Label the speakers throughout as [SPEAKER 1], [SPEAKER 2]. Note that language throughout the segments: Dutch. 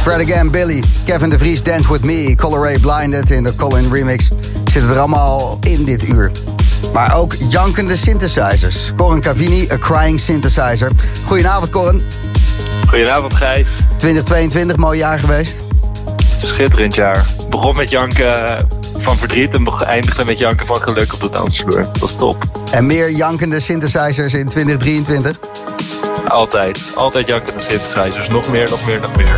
[SPEAKER 1] Fred Again, Billy, Kevin de Vries, Dance With Me, Color Blinded in de Colin Remix. Zitten er allemaal in dit uur. Maar ook jankende synthesizers. Corin Cavini, A Crying Synthesizer. Goedenavond, Corin.
[SPEAKER 2] Goedenavond, Gijs.
[SPEAKER 1] 2022, mooi jaar geweest.
[SPEAKER 2] Schitterend jaar. Begon met janken van verdriet en eindigde met janken van geluk op de dansvloer. Dat was top.
[SPEAKER 1] En meer jankende synthesizers in 2023?
[SPEAKER 2] Altijd. Altijd jankende synthesizers. Nog meer, nog meer, nog meer.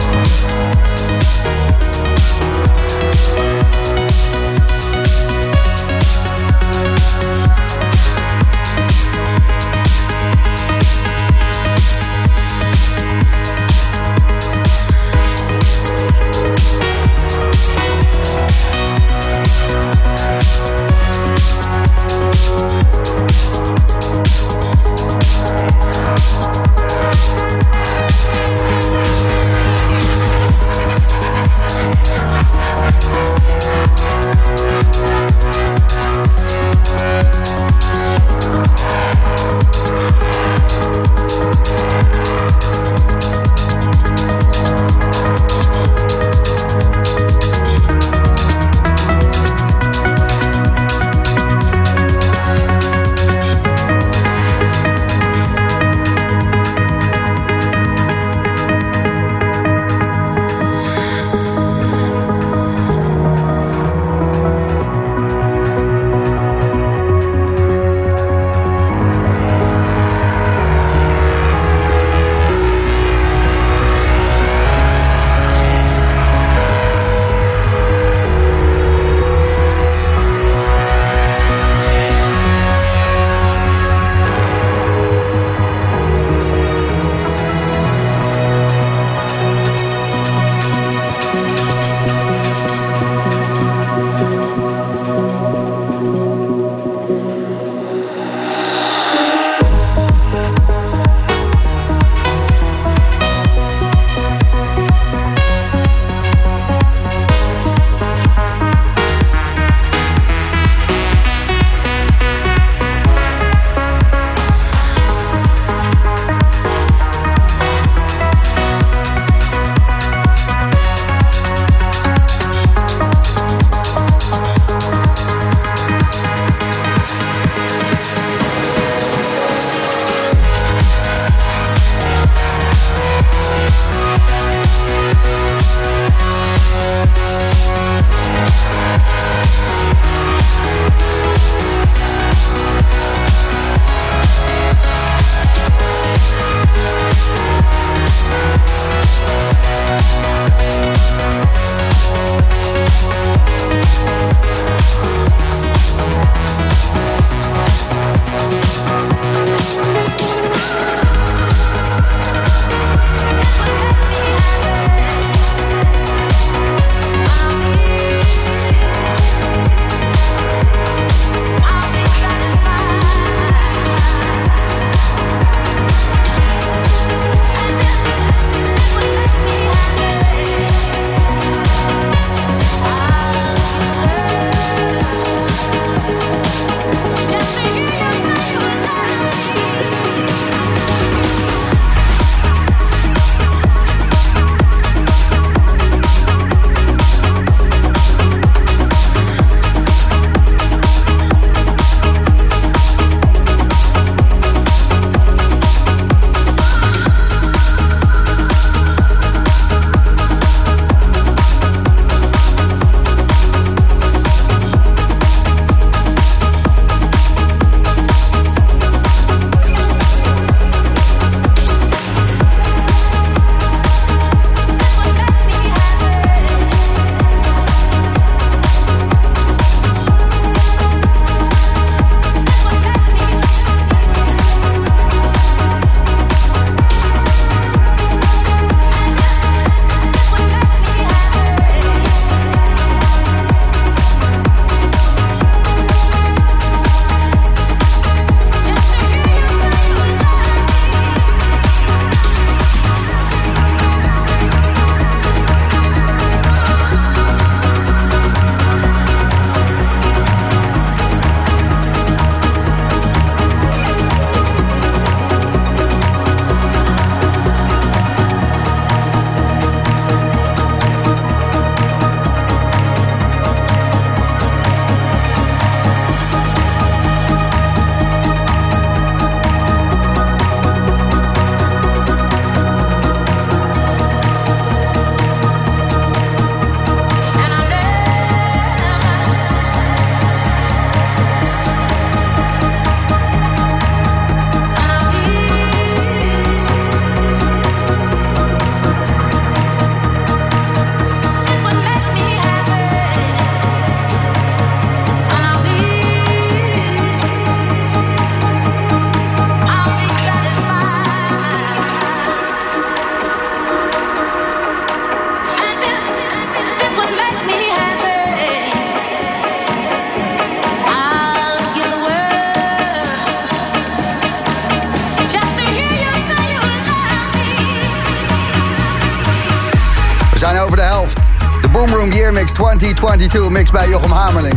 [SPEAKER 1] Room Year Mix 2022, mix bij Jochem Hamerling.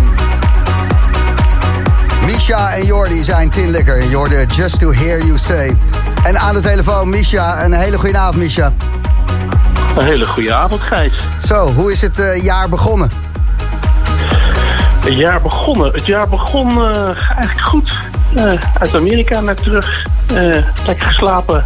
[SPEAKER 1] Misha en Jordi zijn Tin Likker. En Jordi, Just to Hear You Say. En aan de telefoon Misha. Een hele goede avond, Misha.
[SPEAKER 3] Een hele goede avond, Gijs.
[SPEAKER 1] Zo, hoe is het uh, jaar begonnen?
[SPEAKER 3] Het jaar begonnen? Het jaar begon uh, eigenlijk goed. Uh, uit Amerika naar terug. lekker geslapen.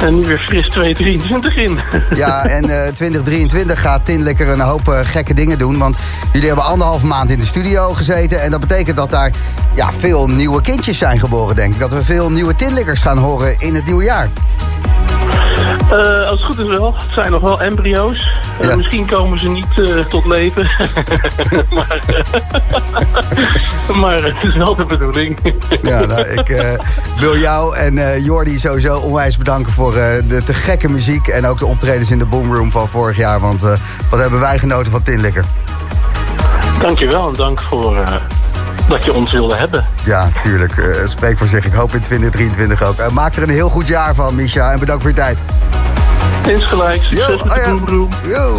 [SPEAKER 3] En nu weer fris 2023 in.
[SPEAKER 1] Ja, en uh, 2023 gaat Tin lekker een hoop uh, gekke dingen doen. Want jullie hebben anderhalve maand in de studio gezeten. En dat betekent dat daar ja, veel nieuwe kindjes zijn geboren, denk ik. Dat we veel nieuwe Tinlikkers gaan horen in het nieuwe jaar.
[SPEAKER 3] Uh, als het goed is wel. Het zijn nog wel embryo's. Uh, ja. Misschien komen ze niet uh, tot leven. maar, maar, het is wel de bedoeling.
[SPEAKER 1] ja, nou, ik wil jou en Jordi sowieso onwijs bedanken voor de te gekke muziek. En ook de optredens in de Boomroom van vorig jaar. Want wat hebben wij genoten van Tinlikker.
[SPEAKER 3] Dankjewel en dank voor dat je ons wilde hebben.
[SPEAKER 1] Ja, tuurlijk. Uh, spreek voor zich. Ik hoop in 2023 ook. Uh, maak er een heel goed jaar van, Misha. En bedankt voor je tijd.
[SPEAKER 3] Insgelijks. Succes met de oh ja. Yo.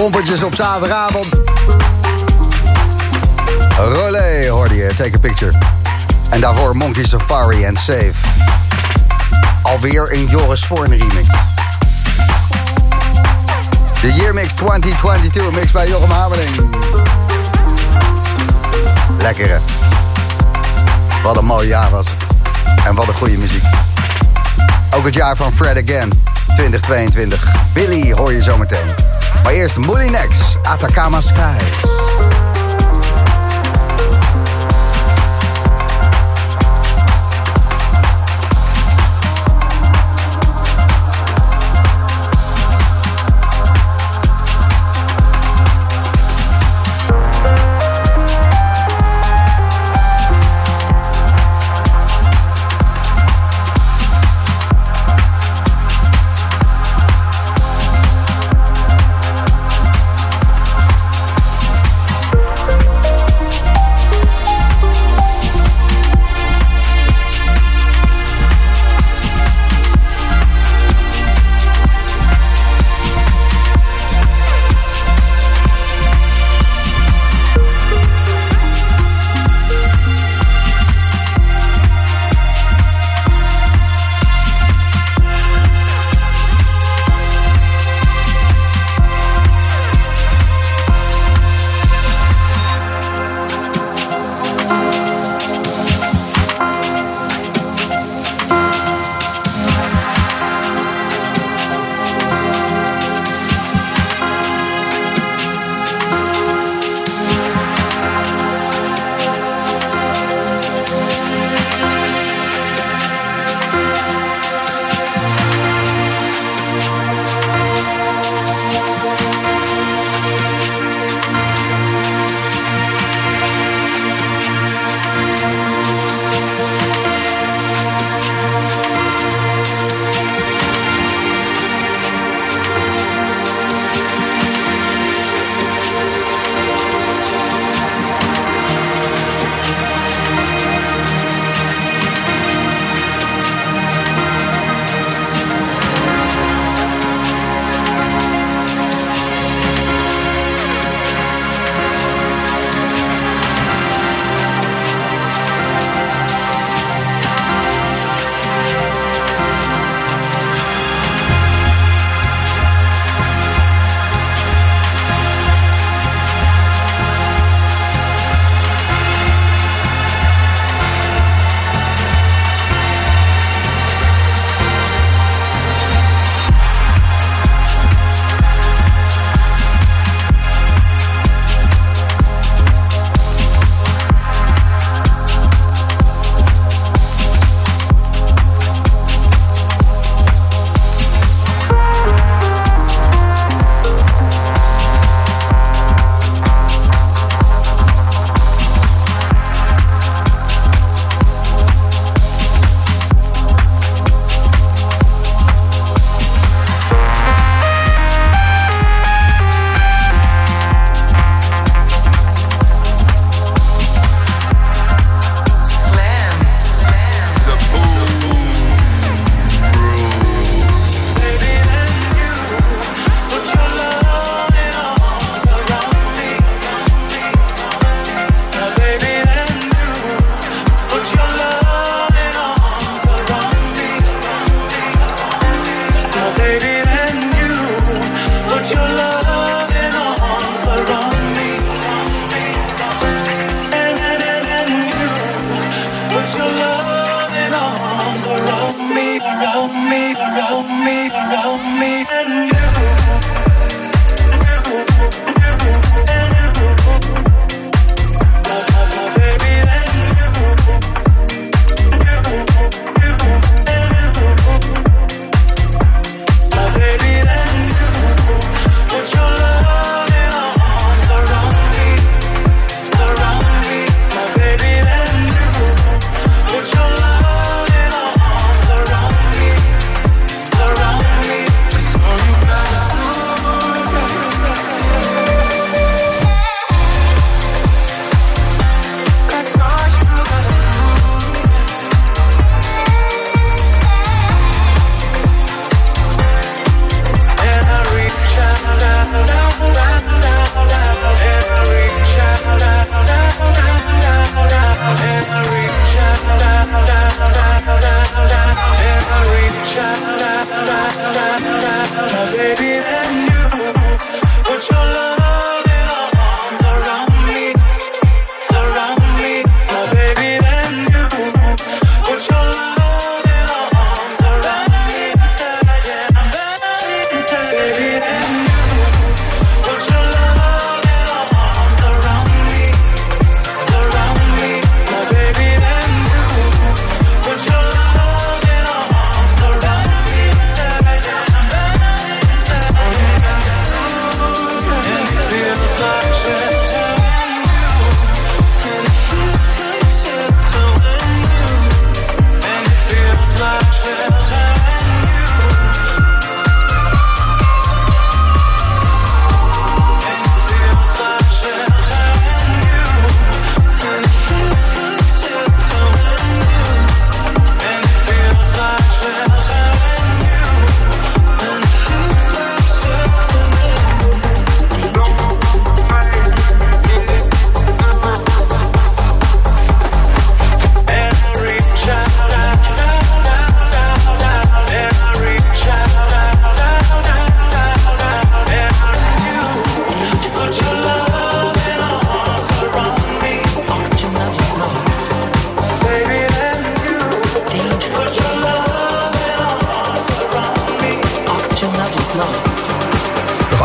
[SPEAKER 1] Pompertjes op zaterdagavond. Rolé, hoorde je, take a picture. En daarvoor Monkey Safari and Save. Alweer een Joris Voorn remix. De Year Mix 2022, mix bij Jochem Hameling. Lekkere. Wat een mooi jaar was. En wat een goede muziek. Ook het jaar van Fred Again, 2022. Billy hoor je zometeen. Maar eerst Mullinex, Atacama Skies.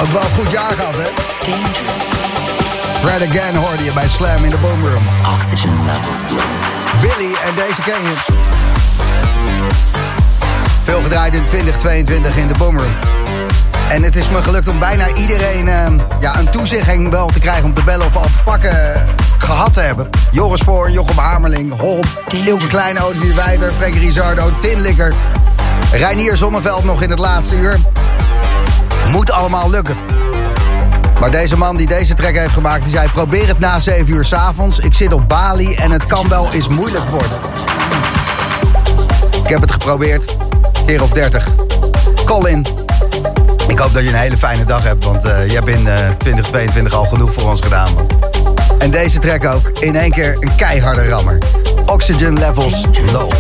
[SPEAKER 1] Ook wel een goed jaar gehad, hè? Fred Again hoorde je bij Slam in de Boomroom.
[SPEAKER 4] Oxygen levels low.
[SPEAKER 1] Billy en deze ken je. Veel gedraaid in 2022 in de Boomroom. En het is me gelukt om bijna iedereen eh, ja, een toezegging wel te krijgen... om te bellen of al te pakken eh, gehad te hebben. Joris Voor, Jochem Hamerling, Holp, Ilke Kleine, Olivier Wijder... Frank Rizardo, Tinlikker, Reinier Zonneveld nog in het laatste uur. Moet allemaal lukken. Maar deze man die deze track heeft gemaakt, die zei... probeer het na 7 uur s'avonds. Ik zit op Bali en het kan wel eens moeilijk worden. Ik heb het geprobeerd. Keer of 30. Colin. Ik hoop dat je een hele fijne dag hebt. Want uh, je hebt in uh, 2022 al genoeg voor ons gedaan. En deze track ook. In één keer een keiharde rammer. Oxygen levels low.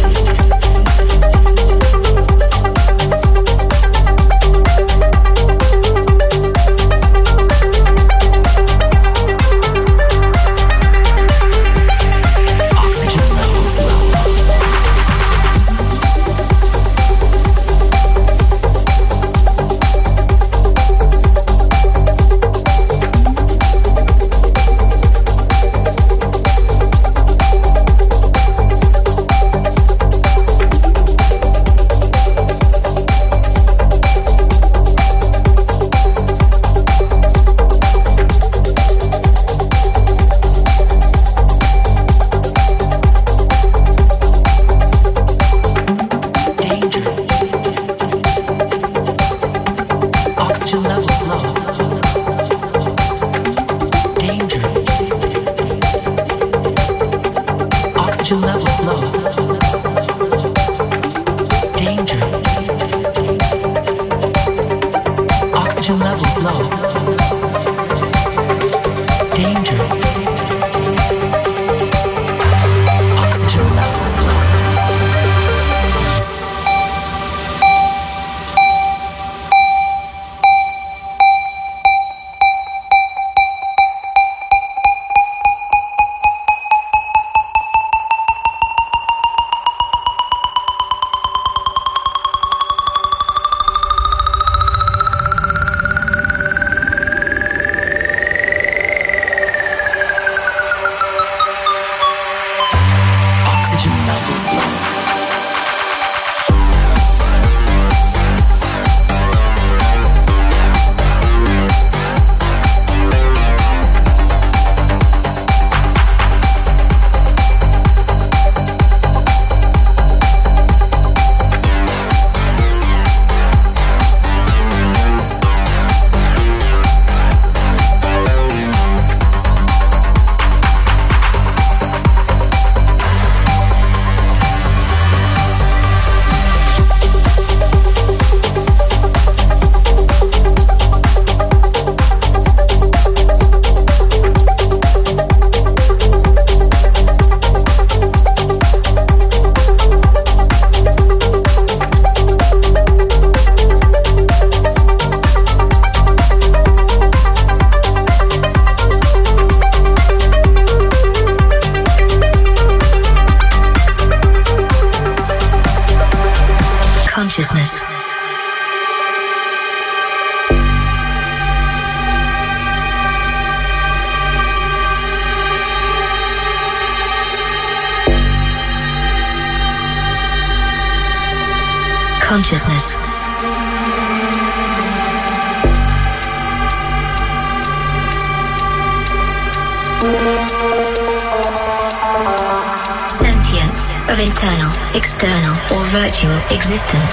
[SPEAKER 4] jusqu'à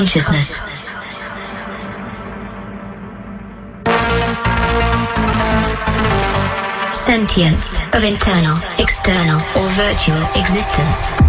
[SPEAKER 5] Consciousness. Sentience of internal, external, or virtual existence.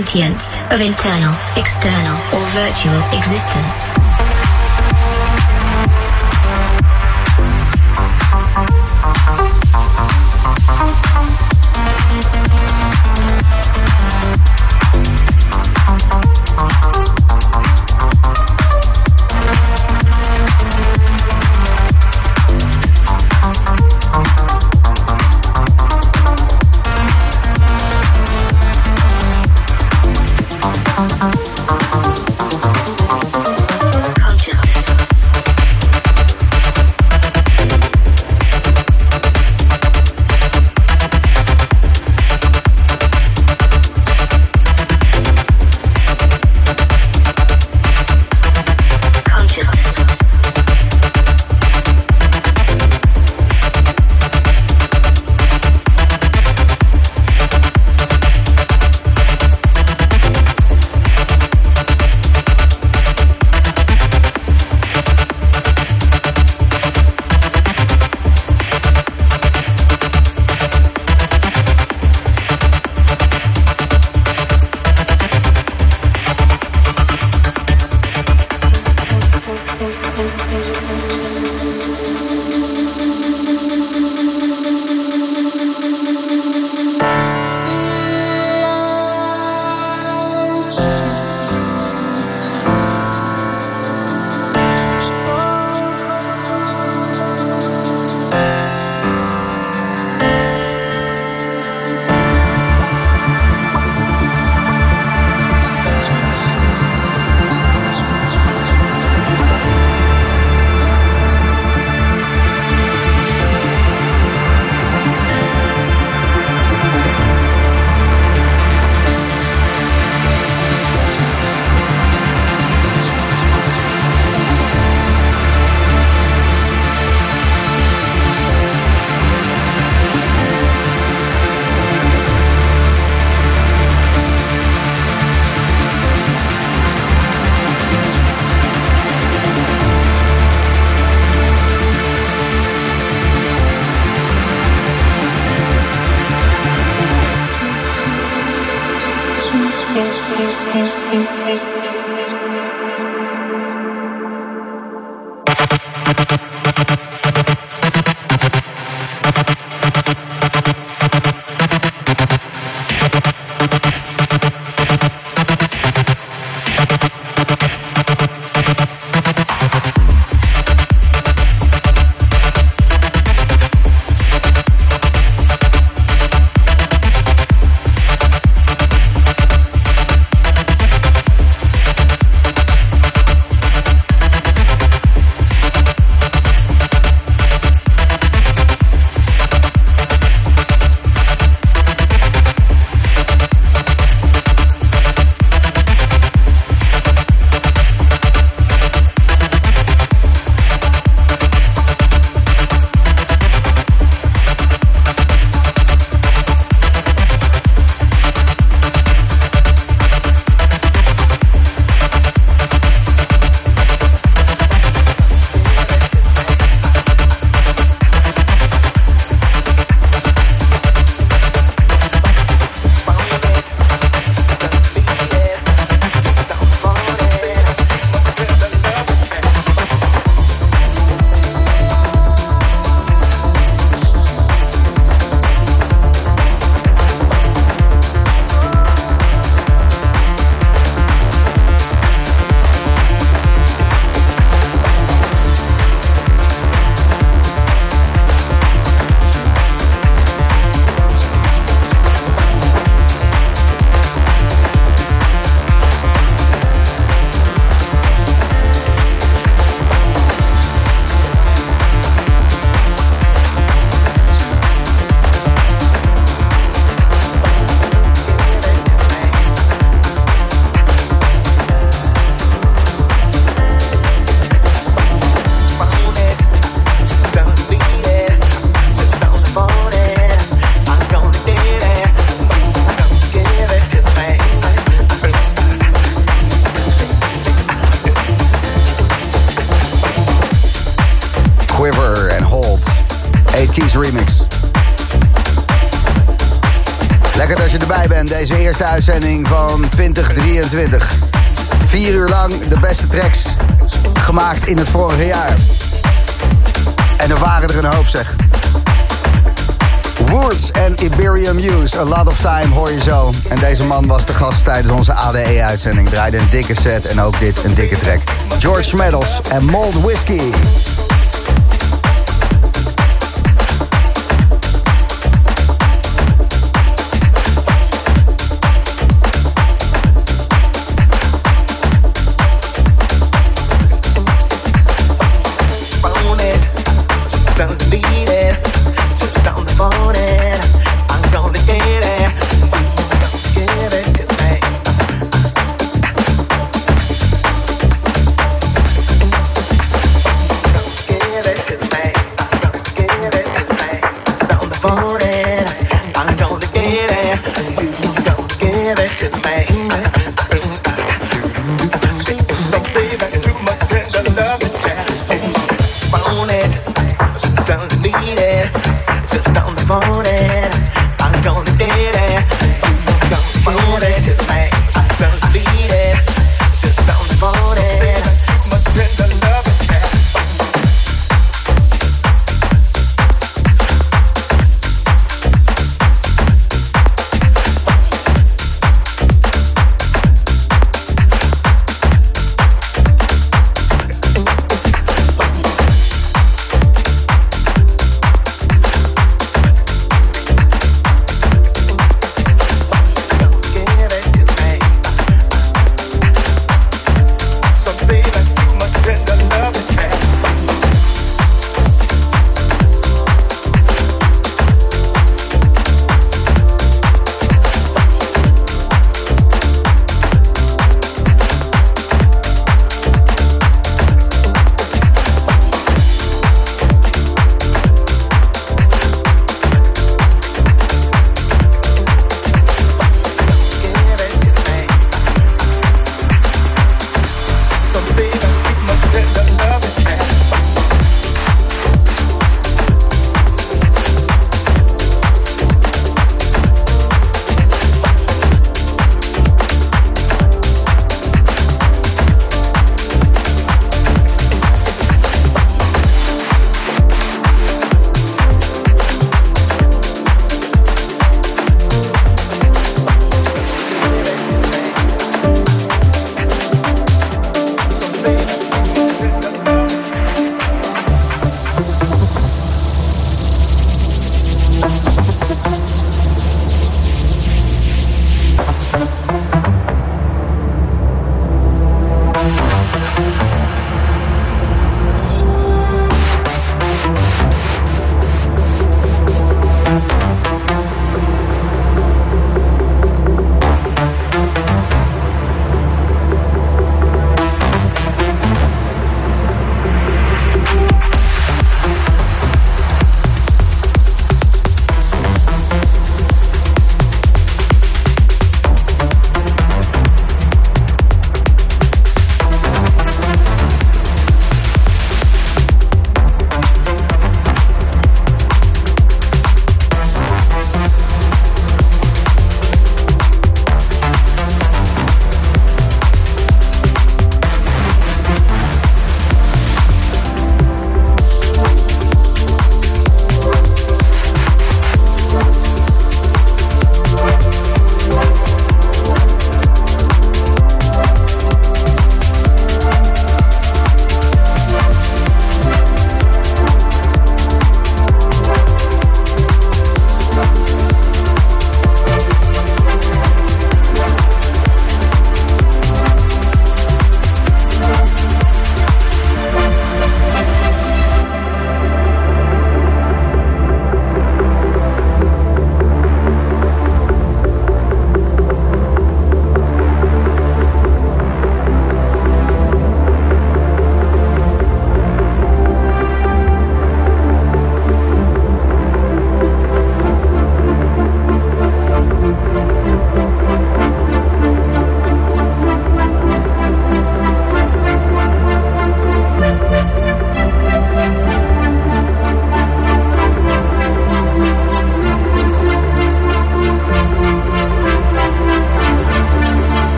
[SPEAKER 5] Sentience of internal, external, or virtual existence.
[SPEAKER 1] 2023. Vier uur lang de beste tracks gemaakt in het vorige jaar. En er waren er een hoop zeg. Woods en Iberium Muse, A Lot of Time hoor je zo. En deze man was de gast tijdens onze ADE-uitzending. Draaide een dikke set en ook dit een dikke track. George Medals en Mold Whiskey.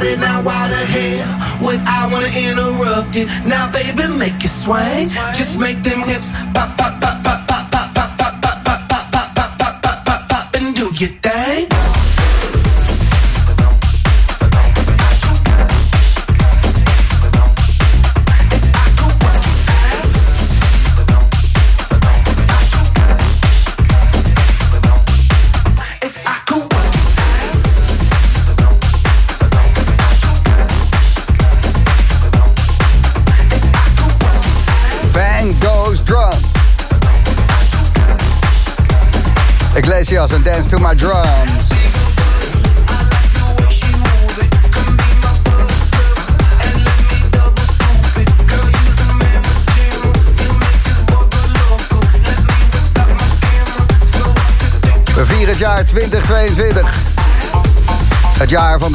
[SPEAKER 6] Said, now why the hell would I wanna interrupt it? Now, baby, make it swing. Just make them hips pop, pop, pop, pop,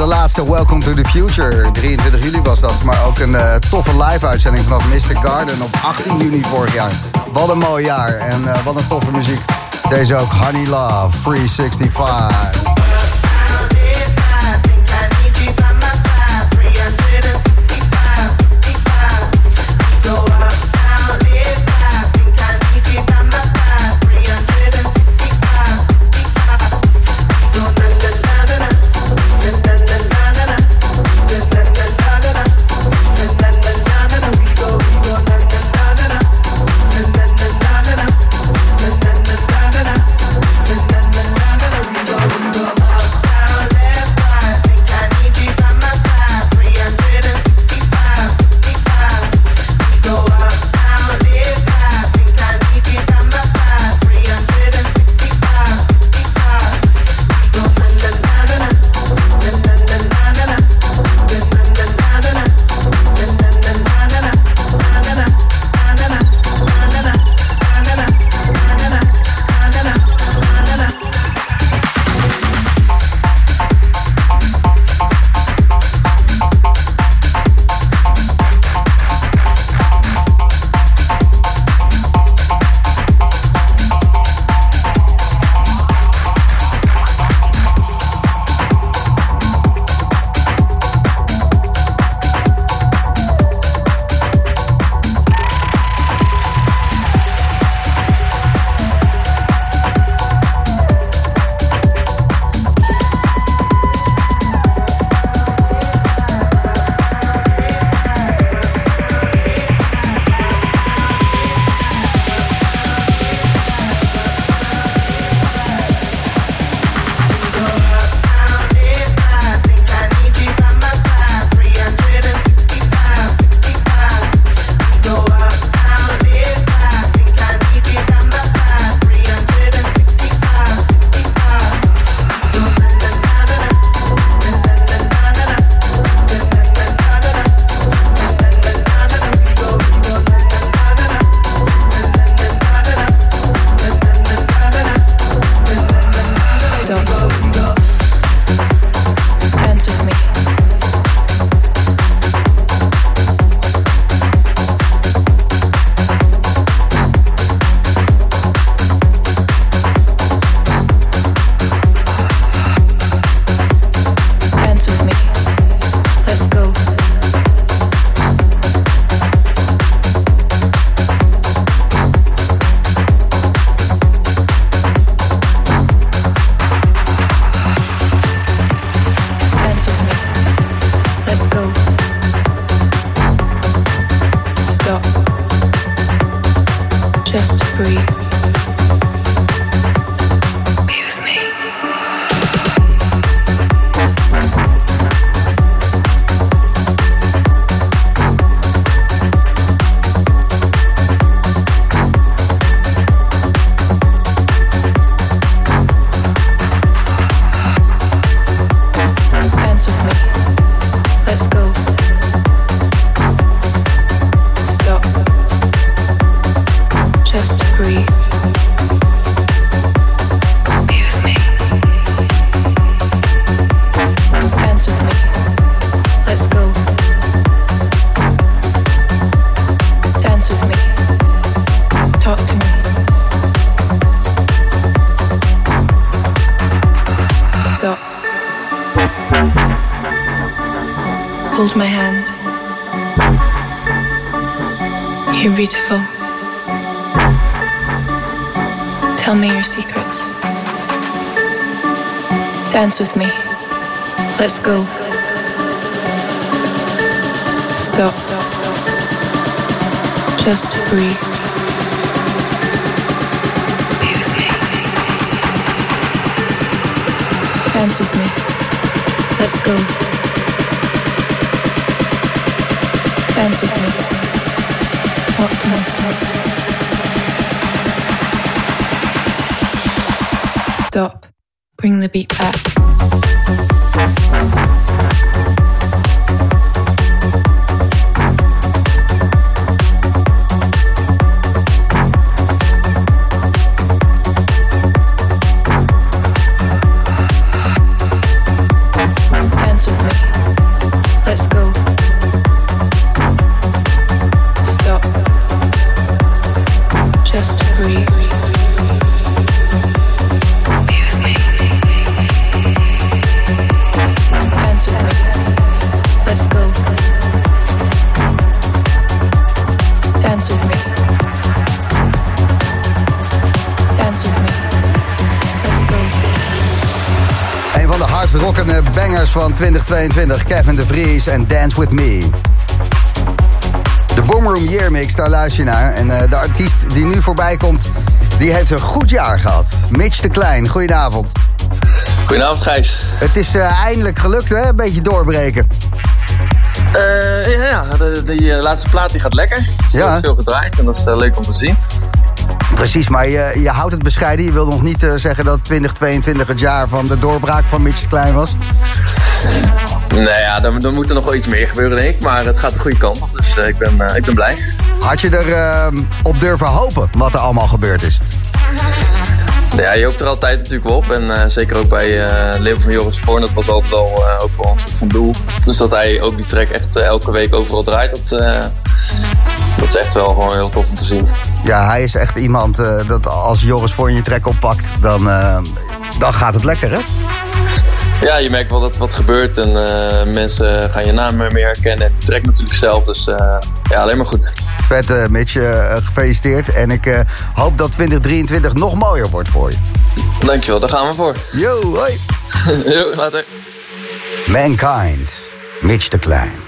[SPEAKER 7] de laatste Welcome to the Future. 23 juli was dat. Maar ook een eh, toffe live-uitzending vanaf Mr. Garden op 18 juni vorig jaar. Wat een mooi jaar en eh, wat een toffe muziek. Deze ook Honey Love 365.
[SPEAKER 1] 2022. Kevin de Vries en Dance With Me. De Boomroom Year Mix, daar luister je naar. En eh, de artiest die nu voorbij komt, die heeft een goed jaar gehad. Mitch de Klein, goedenavond.
[SPEAKER 8] Goedenavond Gijs.
[SPEAKER 1] Het is eh, eindelijk gelukt, hè? Een beetje doorbreken.
[SPEAKER 8] Eh, ja, ja de, die eh, laatste plaat die gaat lekker. Er is
[SPEAKER 1] Ja.
[SPEAKER 8] veel gedraaid en dat is leuk om te zien.
[SPEAKER 1] Precies, maar je, je houdt het bescheiden. Je wil nog niet zeggen dat 2022 het jaar van de doorbraak van Mitch de Klein was.
[SPEAKER 8] Nou ja, dan, dan moet er nog wel iets meer gebeuren denk ik. Maar het gaat de goede kant op, dus eh, ik, ben, eh, ik ben blij.
[SPEAKER 1] Had je er eh, op durven hopen wat er allemaal gebeurd is?
[SPEAKER 8] Ja, je hoopt er altijd natuurlijk wel op. En zeker ook bij eh Leeuw van Joris Voorn, dat was altijd wel, ook wel een soort van doel. Dus dat hij ook die track echt elke week overal draait, dat, dat is echt wel gewoon heel tof om te zien.
[SPEAKER 1] Ja, hij is echt iemand dat als Joris voor je trek oppakt, dan, dan gaat het lekker, hè?
[SPEAKER 8] Ja, je merkt wel dat wat gebeurt en eh, mensen gaan je naam meer herkennen. En die track natuurlijk zelf, dus eh, ja, alleen maar goed.
[SPEAKER 1] Vet, eh, Mitch, gefeliciteerd. En ik hoop dat 2023 nog mooier wordt voor je.
[SPEAKER 8] Dankjewel, daar gaan we voor.
[SPEAKER 1] Yo, hoi.
[SPEAKER 8] Yo, later.
[SPEAKER 1] Mankind, Mitch de Klein.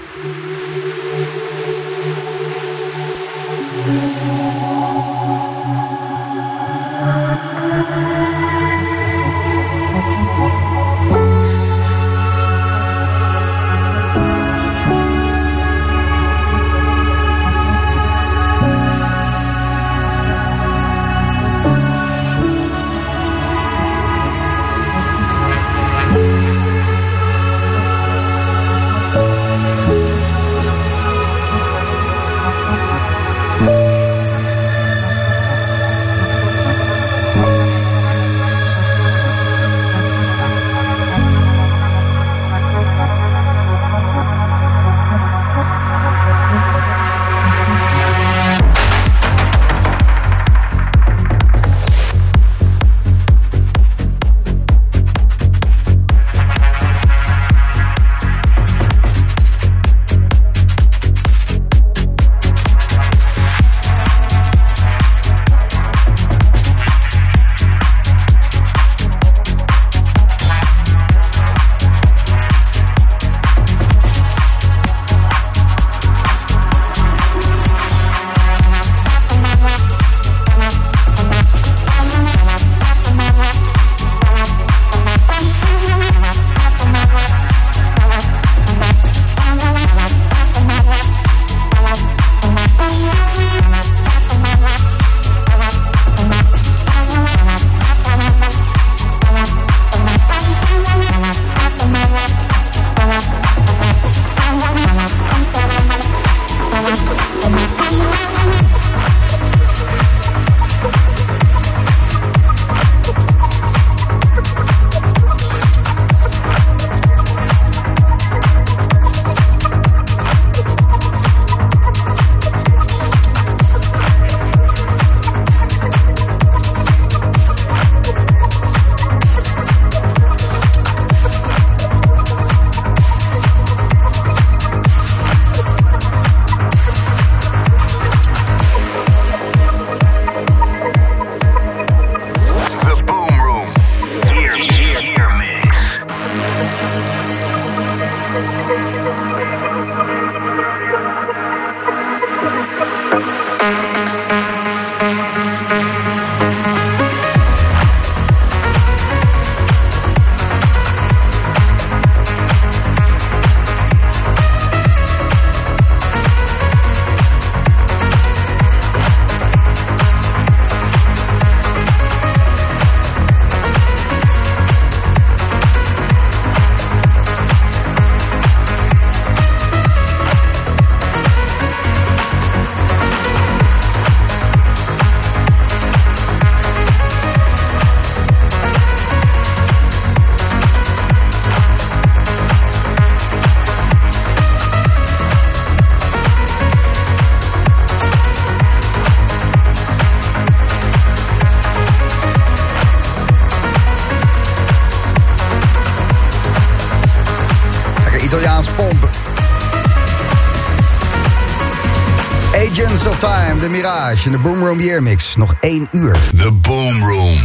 [SPEAKER 1] De Mirage en de Boomroom Year Mix. Nog één uur.
[SPEAKER 9] The Boom Room.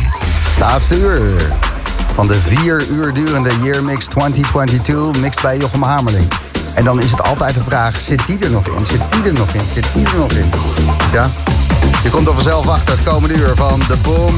[SPEAKER 1] Laatste uur van de vier uur durende Year Mix 2022, mixed bij Jochem Hamerling. En dan is het altijd de vraag, zit die er nog in? Zit die er nog in? Zit die er nog in? Ja? Je komt er vanzelf achter het komende uur van de Boom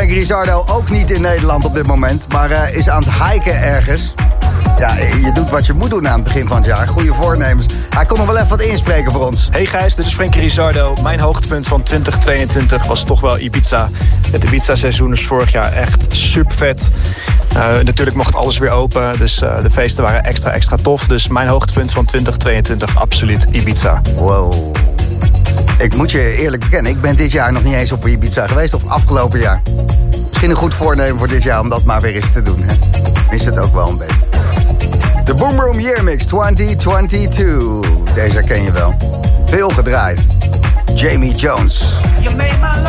[SPEAKER 1] Frankie Rizardo ook niet in Nederland op dit moment, maar uh, is aan het hiken ergens. Ja, je doet wat je moet doen aan het begin van het jaar. Goede voornemens. Hij kon nog wel even wat inspreken voor ons.
[SPEAKER 10] Hey Gijs, dit is Frankie Rizardo. Mijn hoogtepunt van 2022 was toch wel Ibiza. Het Ibiza-seizoen is vorig jaar echt super vet. Uh, natuurlijk mocht alles weer open, dus uh, de feesten waren extra, extra tof. Dus mijn hoogtepunt van 2022 absoluut Ibiza.
[SPEAKER 1] Wow. Ik moet je eerlijk bekennen, ik ben dit jaar nog niet eens op Ibiza geweest. Of afgelopen jaar. Misschien een goed voornemen voor dit jaar om dat maar weer eens te doen. Hè? Is het ook wel een beetje. De Boom Room Year Mix 2022. Deze ken je wel. Veel gedraaid. Jamie Jones.
[SPEAKER 7] You made my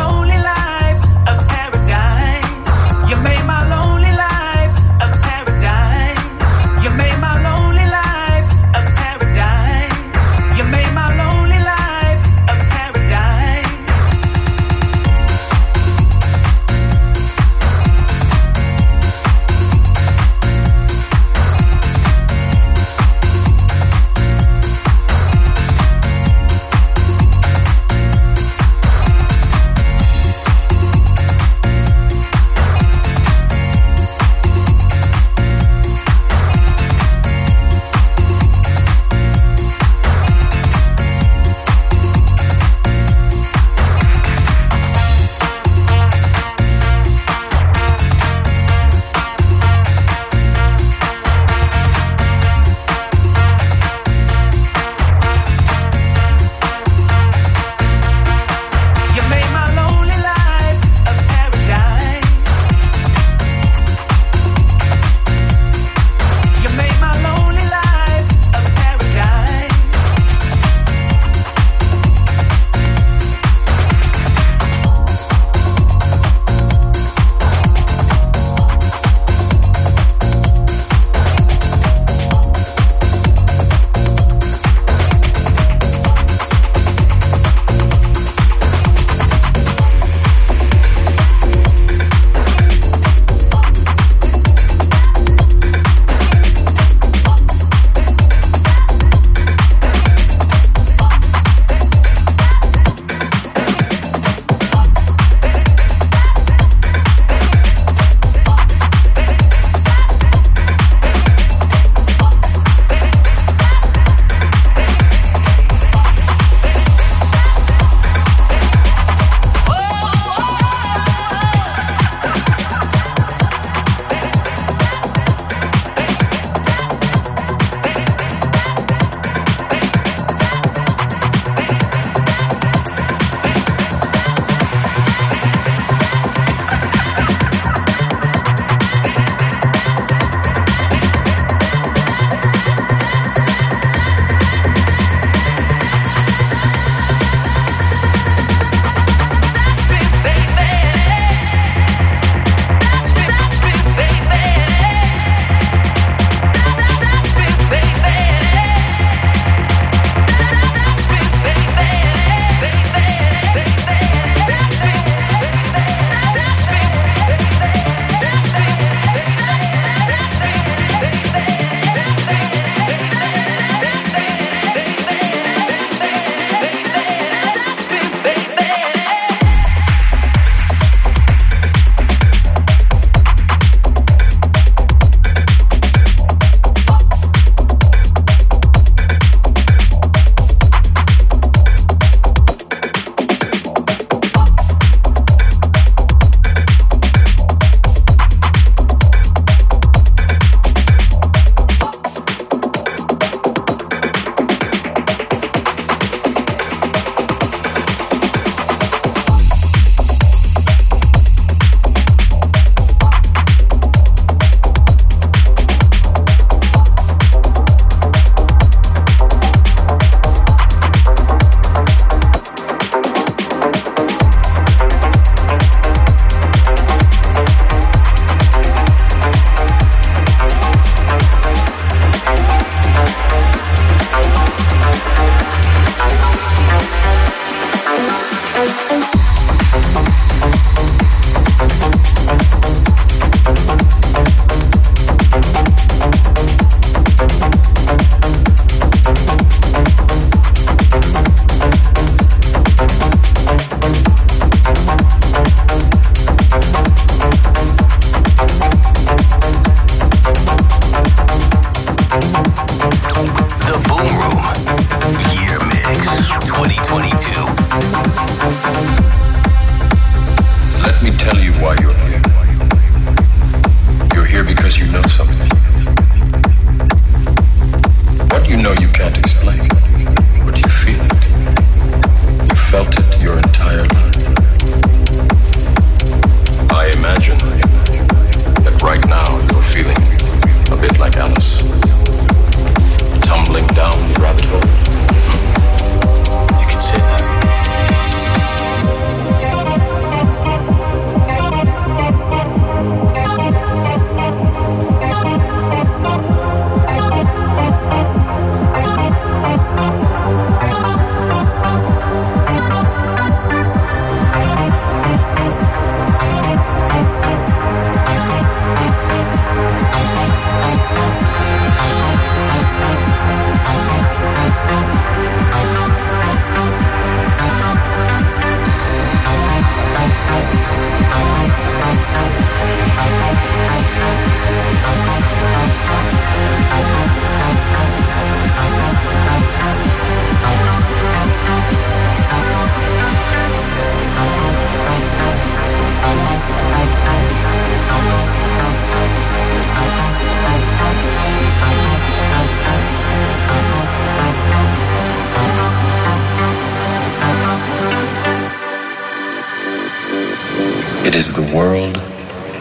[SPEAKER 1] It is the world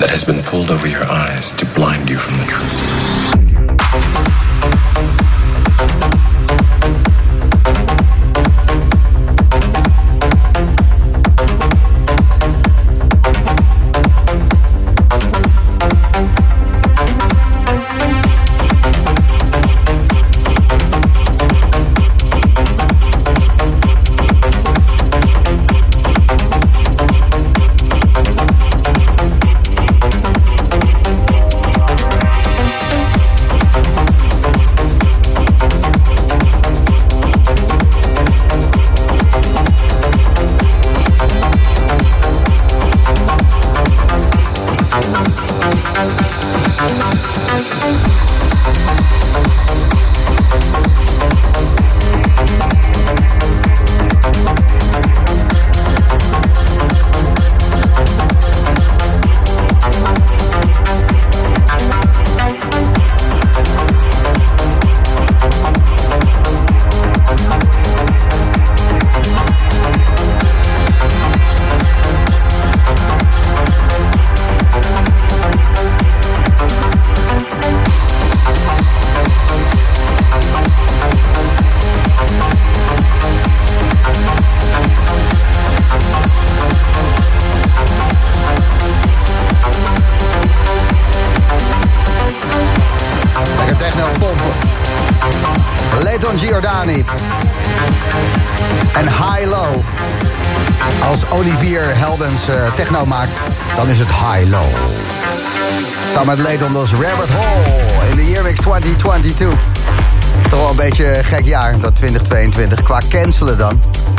[SPEAKER 1] that has been pulled over your eyes to blind you from the truth.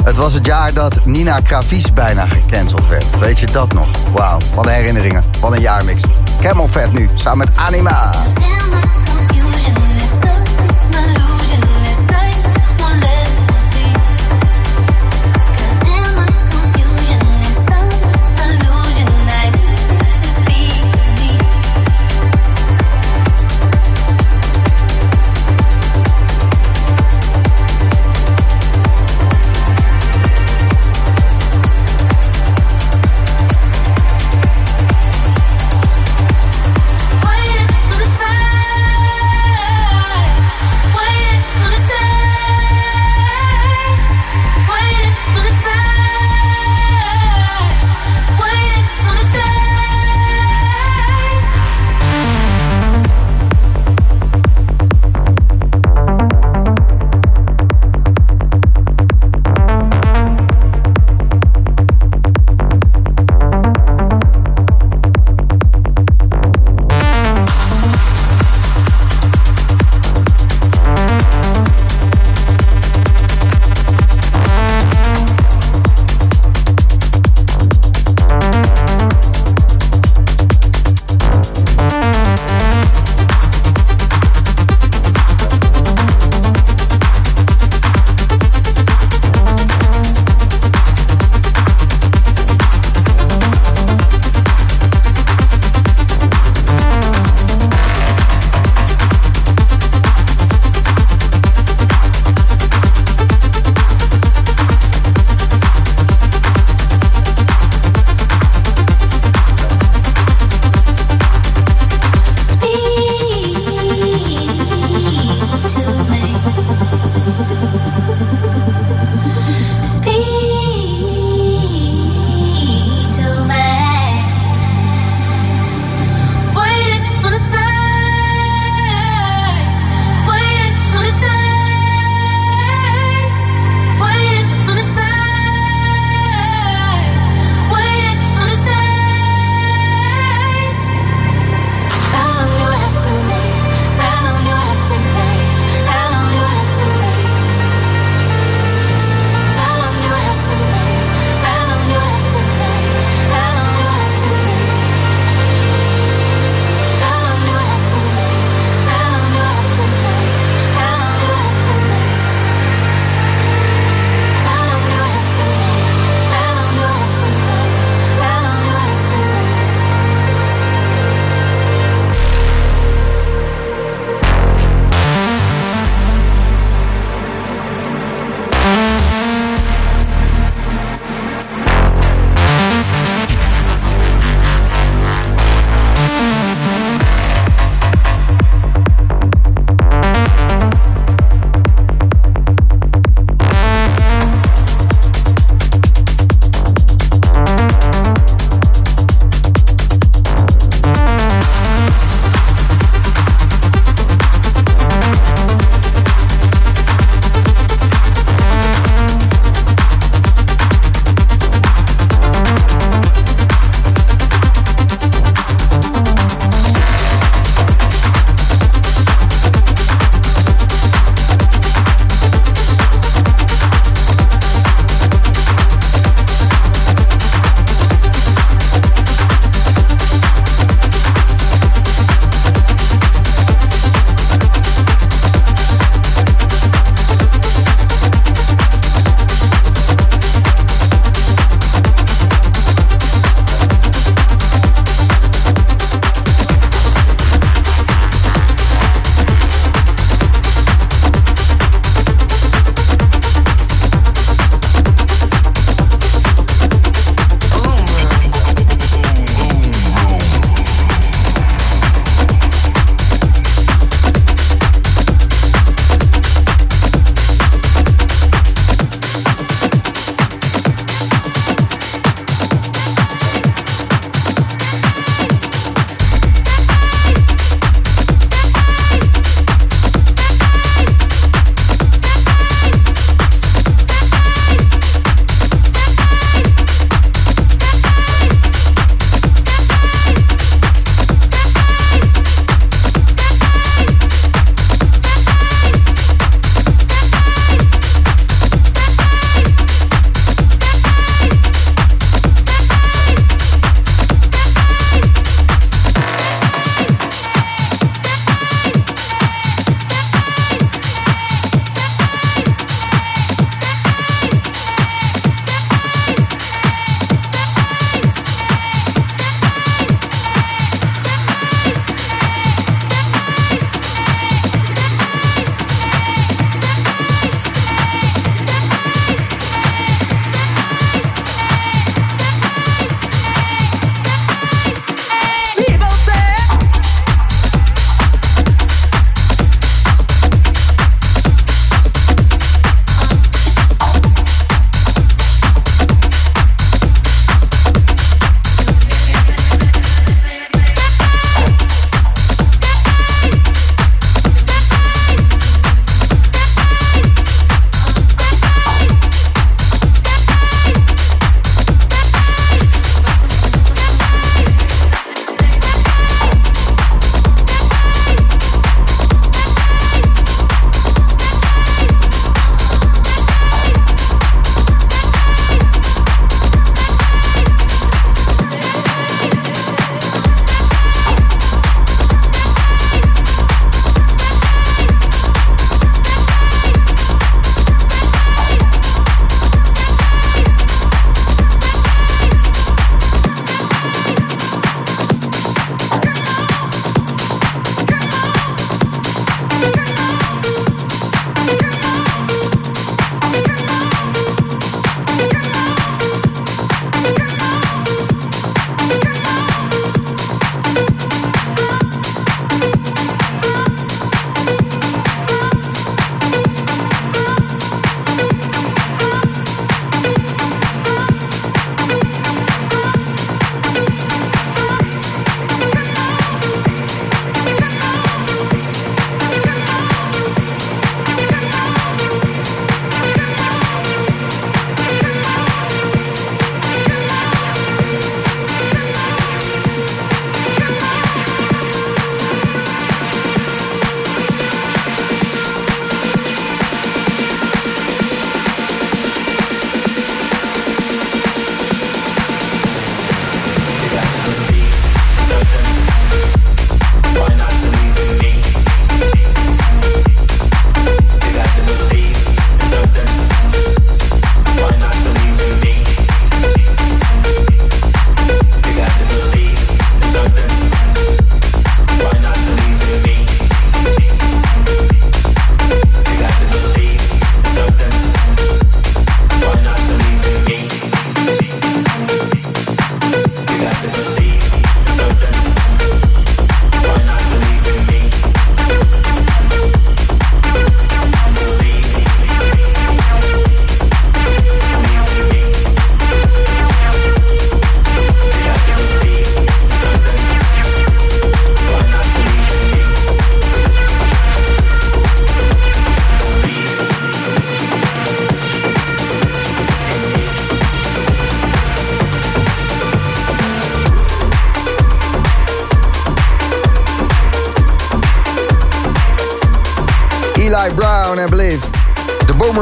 [SPEAKER 11] Het was het jaar dat Nina Kraviz bijna gecanceld werd. Weet je dat nog? Wauw, wat herinneringen. Wat een jaarmix. Camel Vet nu, samen met Anima.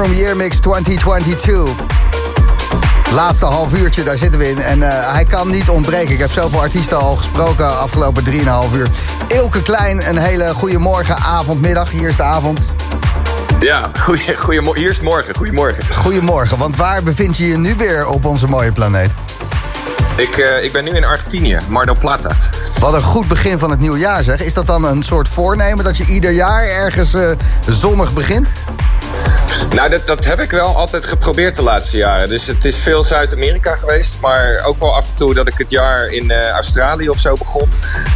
[SPEAKER 1] Boomroom Year Mix 2022. Laatste half uurtje, daar zitten we in. En eh, hij kan niet ontbreken. Ik heb zoveel artiesten al gesproken afgelopen 3,5 uur. Ilke Klein, een hele goede morgen, avond, middag. Hier is de avond.
[SPEAKER 12] Ja, goeie, goeiemorgen. Hier is morgen. Goedemorgen.
[SPEAKER 1] Goedemorgen, want waar bevind je je nu weer op onze mooie planeet?
[SPEAKER 12] Ik, eh, ik ben nu in Argentinië, Mar del Plata.
[SPEAKER 1] Wat een goed begin van het nieuwe jaar zeg. Is dat dan een soort voornemen dat je ieder jaar ergens eh, zonnig begint?
[SPEAKER 12] Nou, dat, dat heb ik wel altijd geprobeerd de laatste jaren. Dus het is veel Zuid-Amerika geweest. Maar ook wel af en toe dat ik het jaar in eh, Australië of zo begon.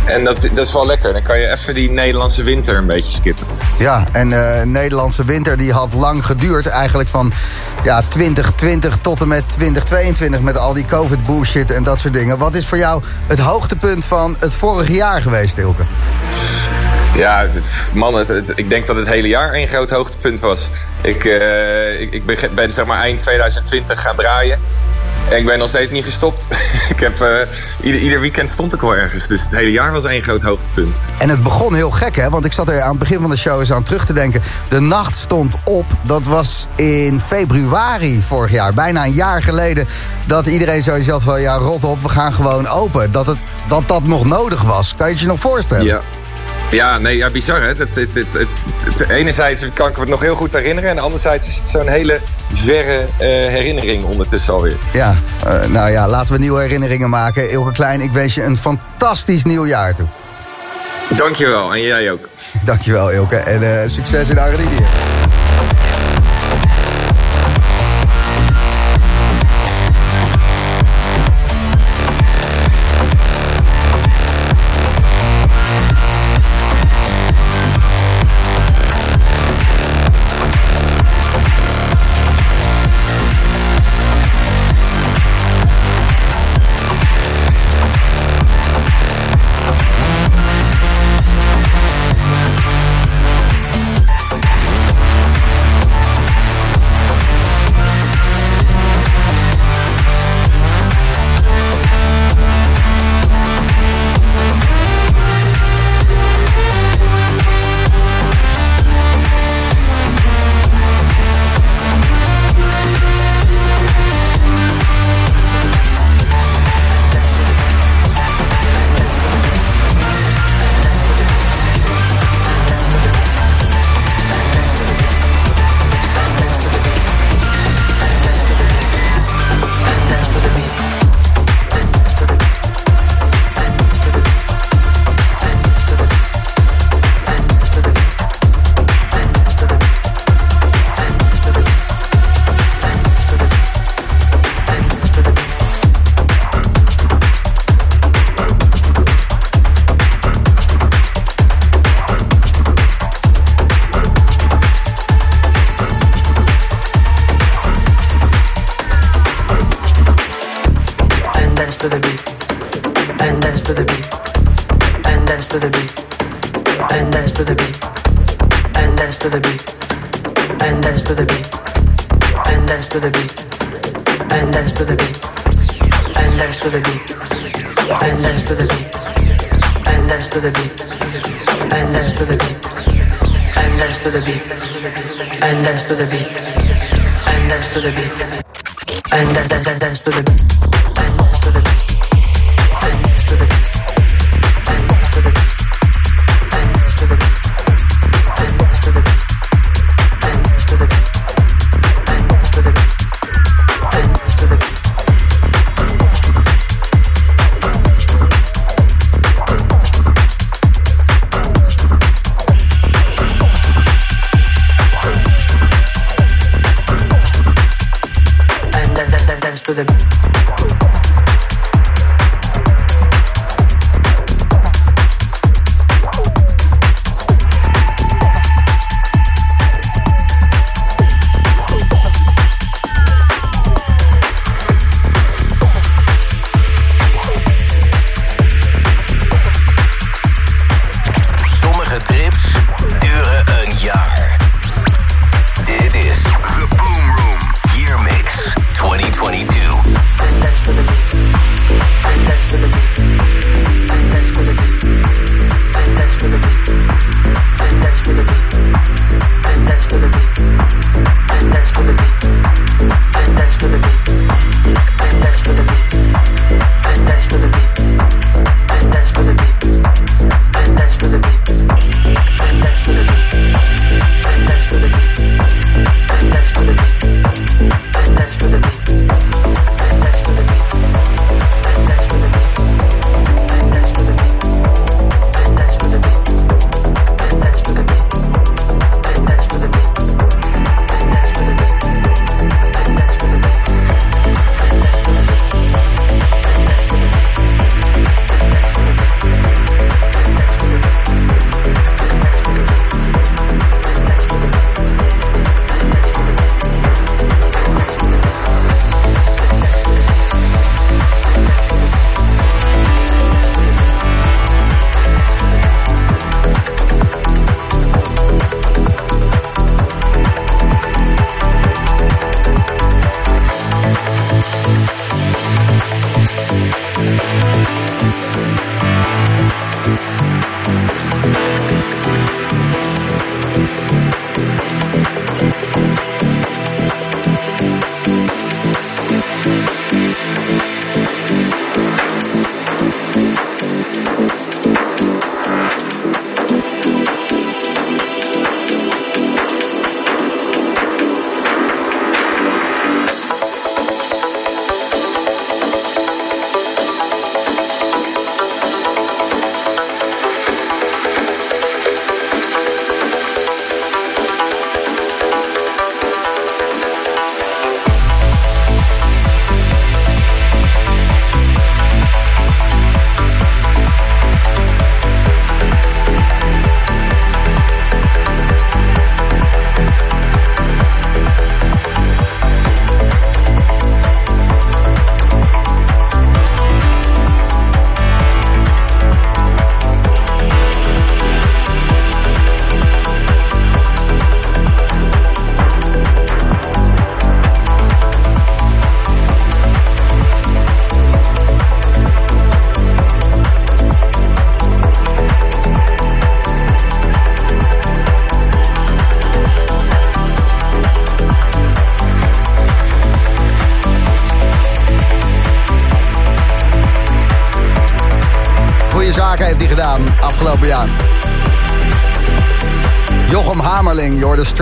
[SPEAKER 12] En dat, dat is wel lekker. Dan kan je even die Nederlandse winter een beetje skippen.
[SPEAKER 1] Ja, en eh Nederlandse winter die had lang geduurd. Eigenlijk van ja, 2020 tot en met 2022 met al die covid bullshit en dat soort dingen. Wat is voor jou het hoogtepunt van het vorige jaar geweest, Ilke?
[SPEAKER 12] Ja, het, man, het, het- ik denk dat het hele jaar een groot hoogtepunt was. Ik, eh, ik, ik ben, ben zeg maar eind 2020 gaan draaien. En ik ben nog steeds niet gestopt. ik heb, eh, ieder, ieder weekend stond ik wel ergens. Dus het hele jaar was één groot hoogtepunt.
[SPEAKER 1] En het begon heel gek, hè? Want ik zat er aan het begin van de show eens aan terug te denken. De nacht stond op. Dat was in februari vorig jaar. Bijna een jaar geleden. Dat iedereen zoiets had van... Ja, rot op, we gaan gewoon open. Dat het, dat, dat nog nodig was. Kan je het je nog voorstellen?
[SPEAKER 12] Ja. Ja, nee, ja, bizar hè. Het, het, het, het, enerzijds kan ik me het nog heel goed herinneren. En anderzijds is het zo'n hele verre eh, herinnering ondertussen alweer.
[SPEAKER 1] Ja, eh, nou ja, laten we nieuwe herinneringen maken. Ilke Klein, ik wens je een fantastisch nieuw jaar toe.
[SPEAKER 12] Dankjewel, en jij ook.
[SPEAKER 1] Dankjewel, Ilke. En eh, succes in Argentinië.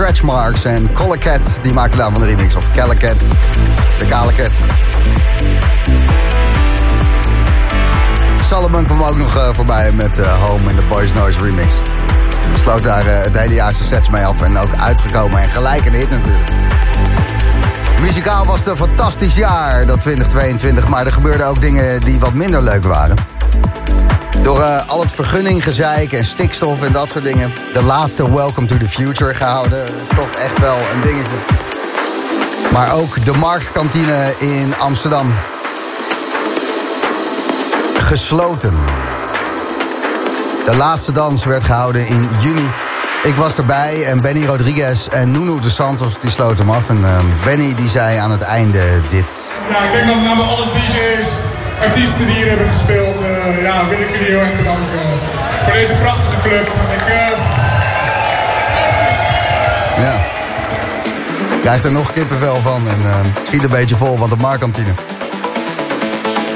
[SPEAKER 1] Stretch Marks en Collecat, die maakte daar van de remix. Of Kellecat, de kale cat. Salomon kwam ook nog eh, voorbij met eh, Home in de Boys Noise remix. Sloot daar eh, het hele jaar sets mee af en ook uitgekomen en gelijk een hit natuurlijk. Muzikaal was het een fantastisch jaar, dat 2022, maar er gebeurden ook dingen die wat minder leuk waren. Door eh, al het vergunninggezeik en stikstof en dat soort dingen. De laatste Welcome to the Future gehouden. Dat is toch echt wel een dingetje. Maar ook de marktkantine in Amsterdam. Gesloten. De laatste dans werd gehouden in juni. Ik was erbij en Benny Rodriguez en Nuno de Santos die sloten hem af. En eh, Benny die zei aan het einde dit.
[SPEAKER 13] Ja, ik denk dat namens alle DJ's, artiesten die hier hebben gespeeld, eh, ja, wil ik jullie heel erg bedanken voor deze prachtige club. Ik, eh,
[SPEAKER 1] Ja. Krijgt er nog kippenvel van en eh, schiet een beetje vol, want de marktkantine.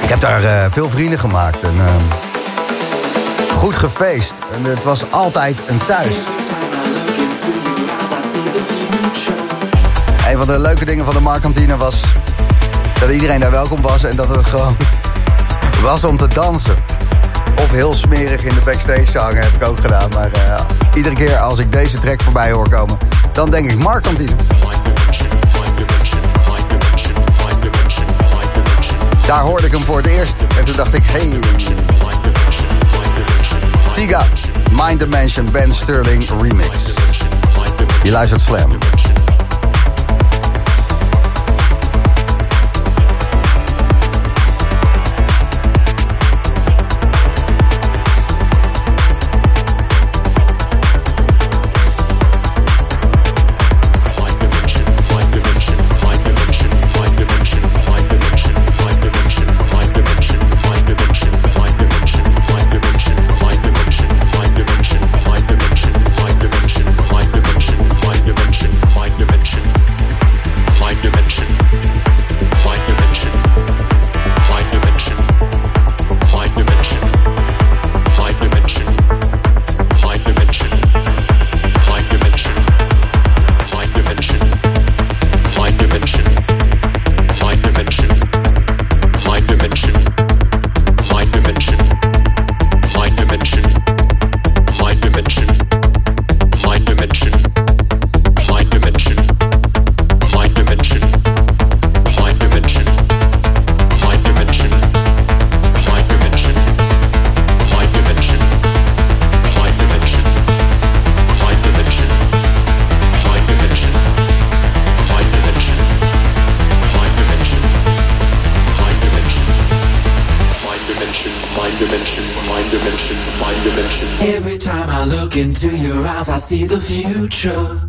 [SPEAKER 1] Ik heb daar eh, veel vrienden gemaakt en eh, goed gefeest. En het was altijd een thuis. Een van de leuke dingen van de marktkantine was dat iedereen daar welkom was en dat het gewoon was om te dansen. Of heel smerig in de backstage hangen heb ik ook gedaan. Maar eh, iedere keer als ik deze track voorbij hoor komen, dan denk ik marktkantine. Daar hoorde ik hem voor het eerst. En toen dacht ik, hey. Tiga, Mind Dimension, Ben Sterling remix. Je luistert Slam.
[SPEAKER 6] See the future.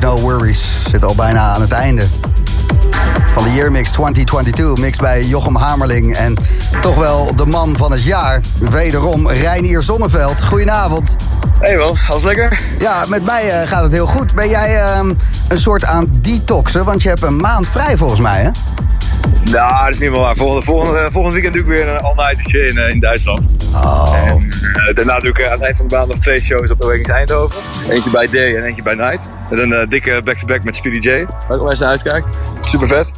[SPEAKER 1] No Worries. Zit al bijna aan het einde. Van de Year Mix 2022. Mix bij Jochem Hamerling. En toch wel de man van het jaar. Wederom Reinier Zonneveld. Goedenavond.
[SPEAKER 14] Hey man, alles lekker?
[SPEAKER 1] Ja, met mij eh, gaat het heel goed. Ben jij ehm, een soort aan detoxen? Want je hebt een maand vrij volgens mij, hè?
[SPEAKER 14] Nou, dat is niet meer waar. Volgende, volgende, volgend weekend doe ik weer een all-nightertje in, eh, in Duitsland.
[SPEAKER 1] Oh.
[SPEAKER 14] En, eh, daarna doe ik eh, aan het eind van de maand nog twee shows op de Awakenings Eindhoven. Eentje bij Day en eentje bij Night. Met een eh, dikke back-to-back met Speedy J. Waar ik wel eens naar uitkijk. Super vet.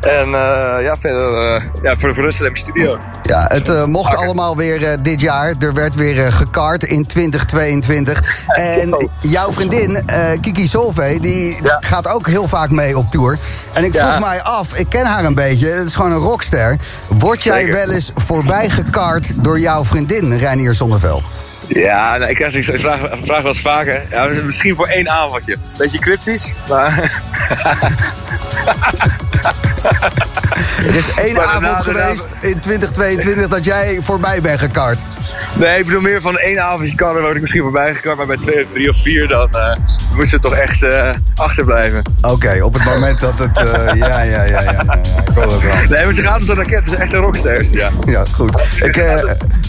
[SPEAKER 14] En eh, ja, verder eh, ja, voor, in mijn studio.
[SPEAKER 1] Ja, het eh, mocht allemaal weer eh, dit jaar. Er werd weer eh, gekart in 2022. En jouw vriendin, eh, Kiki Solvay, die gaat ook heel vaak mee op tour. En ik vroeg
[SPEAKER 14] Ja.
[SPEAKER 1] mij af, ik ken haar een beetje, het is gewoon een rockster. Word jij
[SPEAKER 14] Zeker.
[SPEAKER 1] wel eens voorbij gekart door jouw vriendin, Reinier Zonneveld?
[SPEAKER 14] Ja, nou, ik krijg die vraag, vraag wel eens vaker. Ja, misschien voor één avondje. Beetje cryptisch, maar...
[SPEAKER 1] Er is één
[SPEAKER 14] Maar
[SPEAKER 1] avond
[SPEAKER 14] daarna-
[SPEAKER 1] geweest in 2022 dat jij voorbij bent gekart.
[SPEAKER 14] Nee, ik bedoel meer van één avondje kan er word ik misschien voorbij gekomen, maar bij twee of drie of vier dan eh moet ze toch echt eh, achterblijven.
[SPEAKER 1] Oké, op het moment dat het... eh, ja, ja, ja, ja, ja, ja, ik hoor het wel.
[SPEAKER 14] Nee, maar ze gaat het zo naar kent, ze is echt een rockster. Ja.
[SPEAKER 1] Ja, goed. Ik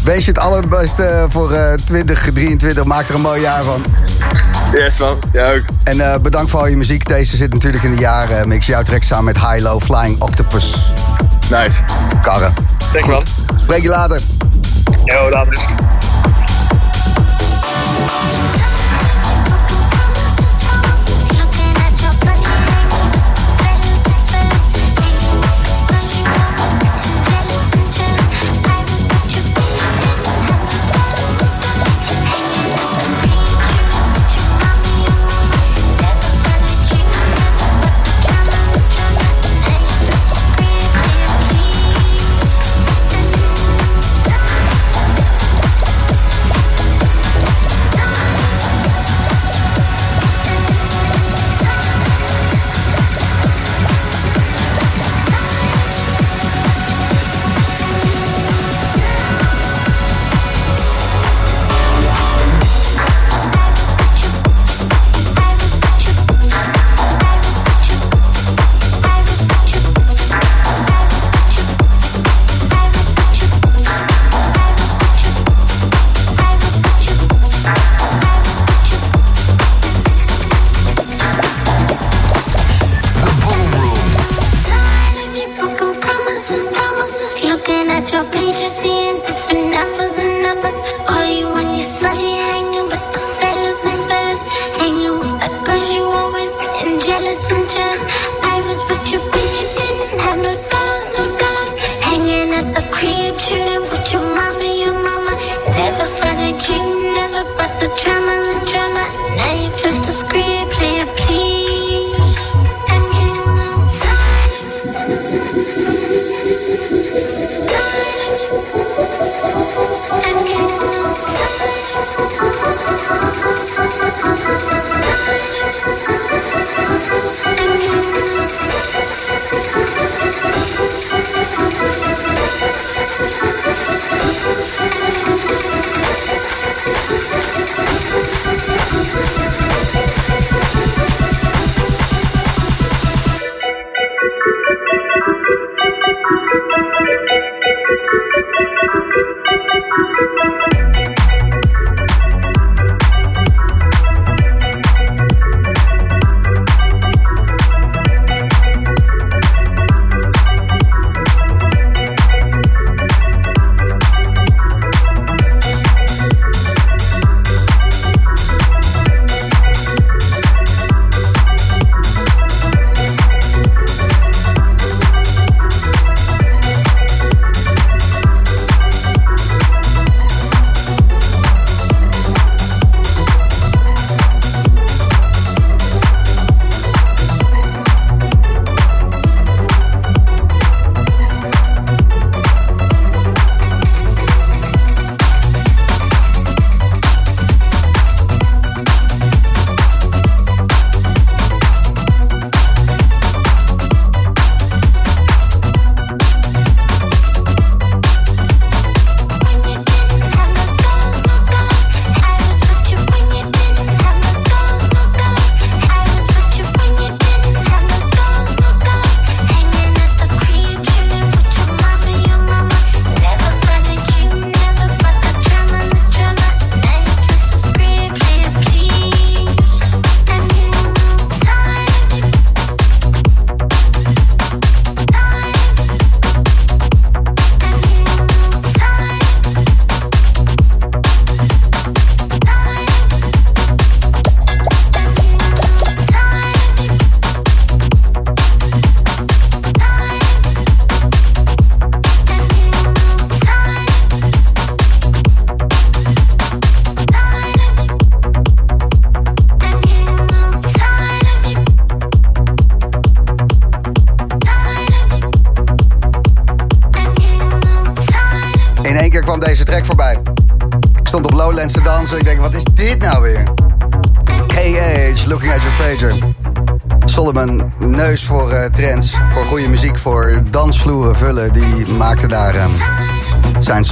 [SPEAKER 1] eh, wens je het allerbeste voor eh 2023. Maak er een mooi jaar van.
[SPEAKER 14] Yes, man. Ja, ook.
[SPEAKER 1] En eh, bedankt voor al je muziek. Deze zit natuurlijk in de jaren. Mix jouw track samen met High Low Flying Octopus.
[SPEAKER 14] Nice.
[SPEAKER 1] Karren.
[SPEAKER 14] Dank je man.
[SPEAKER 1] Spreek je later.
[SPEAKER 14] Yo, later.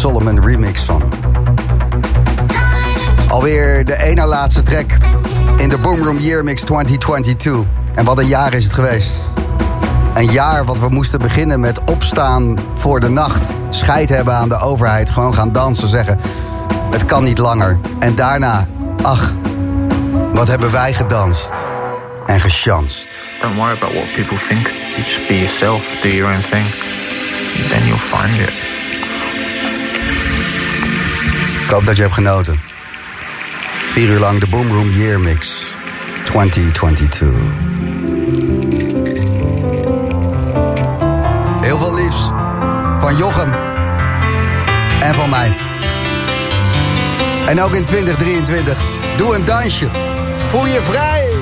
[SPEAKER 1] Solomon remix van. Alweer de ene laatste track in de Boomroom Year Mix 2022. En wat een jaar is het geweest. Een jaar wat we moesten beginnen met opstaan voor de nacht. Scheid hebben aan de overheid. Gewoon gaan dansen, zeggen. Het kan niet langer. En daarna, ach, wat hebben wij gedanst en gechanst.
[SPEAKER 15] Don't worry about what people think. Just be yourself, do your own thing. Then you'll find it.
[SPEAKER 1] Ik hoop dat je hebt genoten. Vier uur lang de Boomroom Year Mix 2022. Heel veel liefs van Jochem en van mij. En ook in 2023. Doe een dansje. Voel je vrij.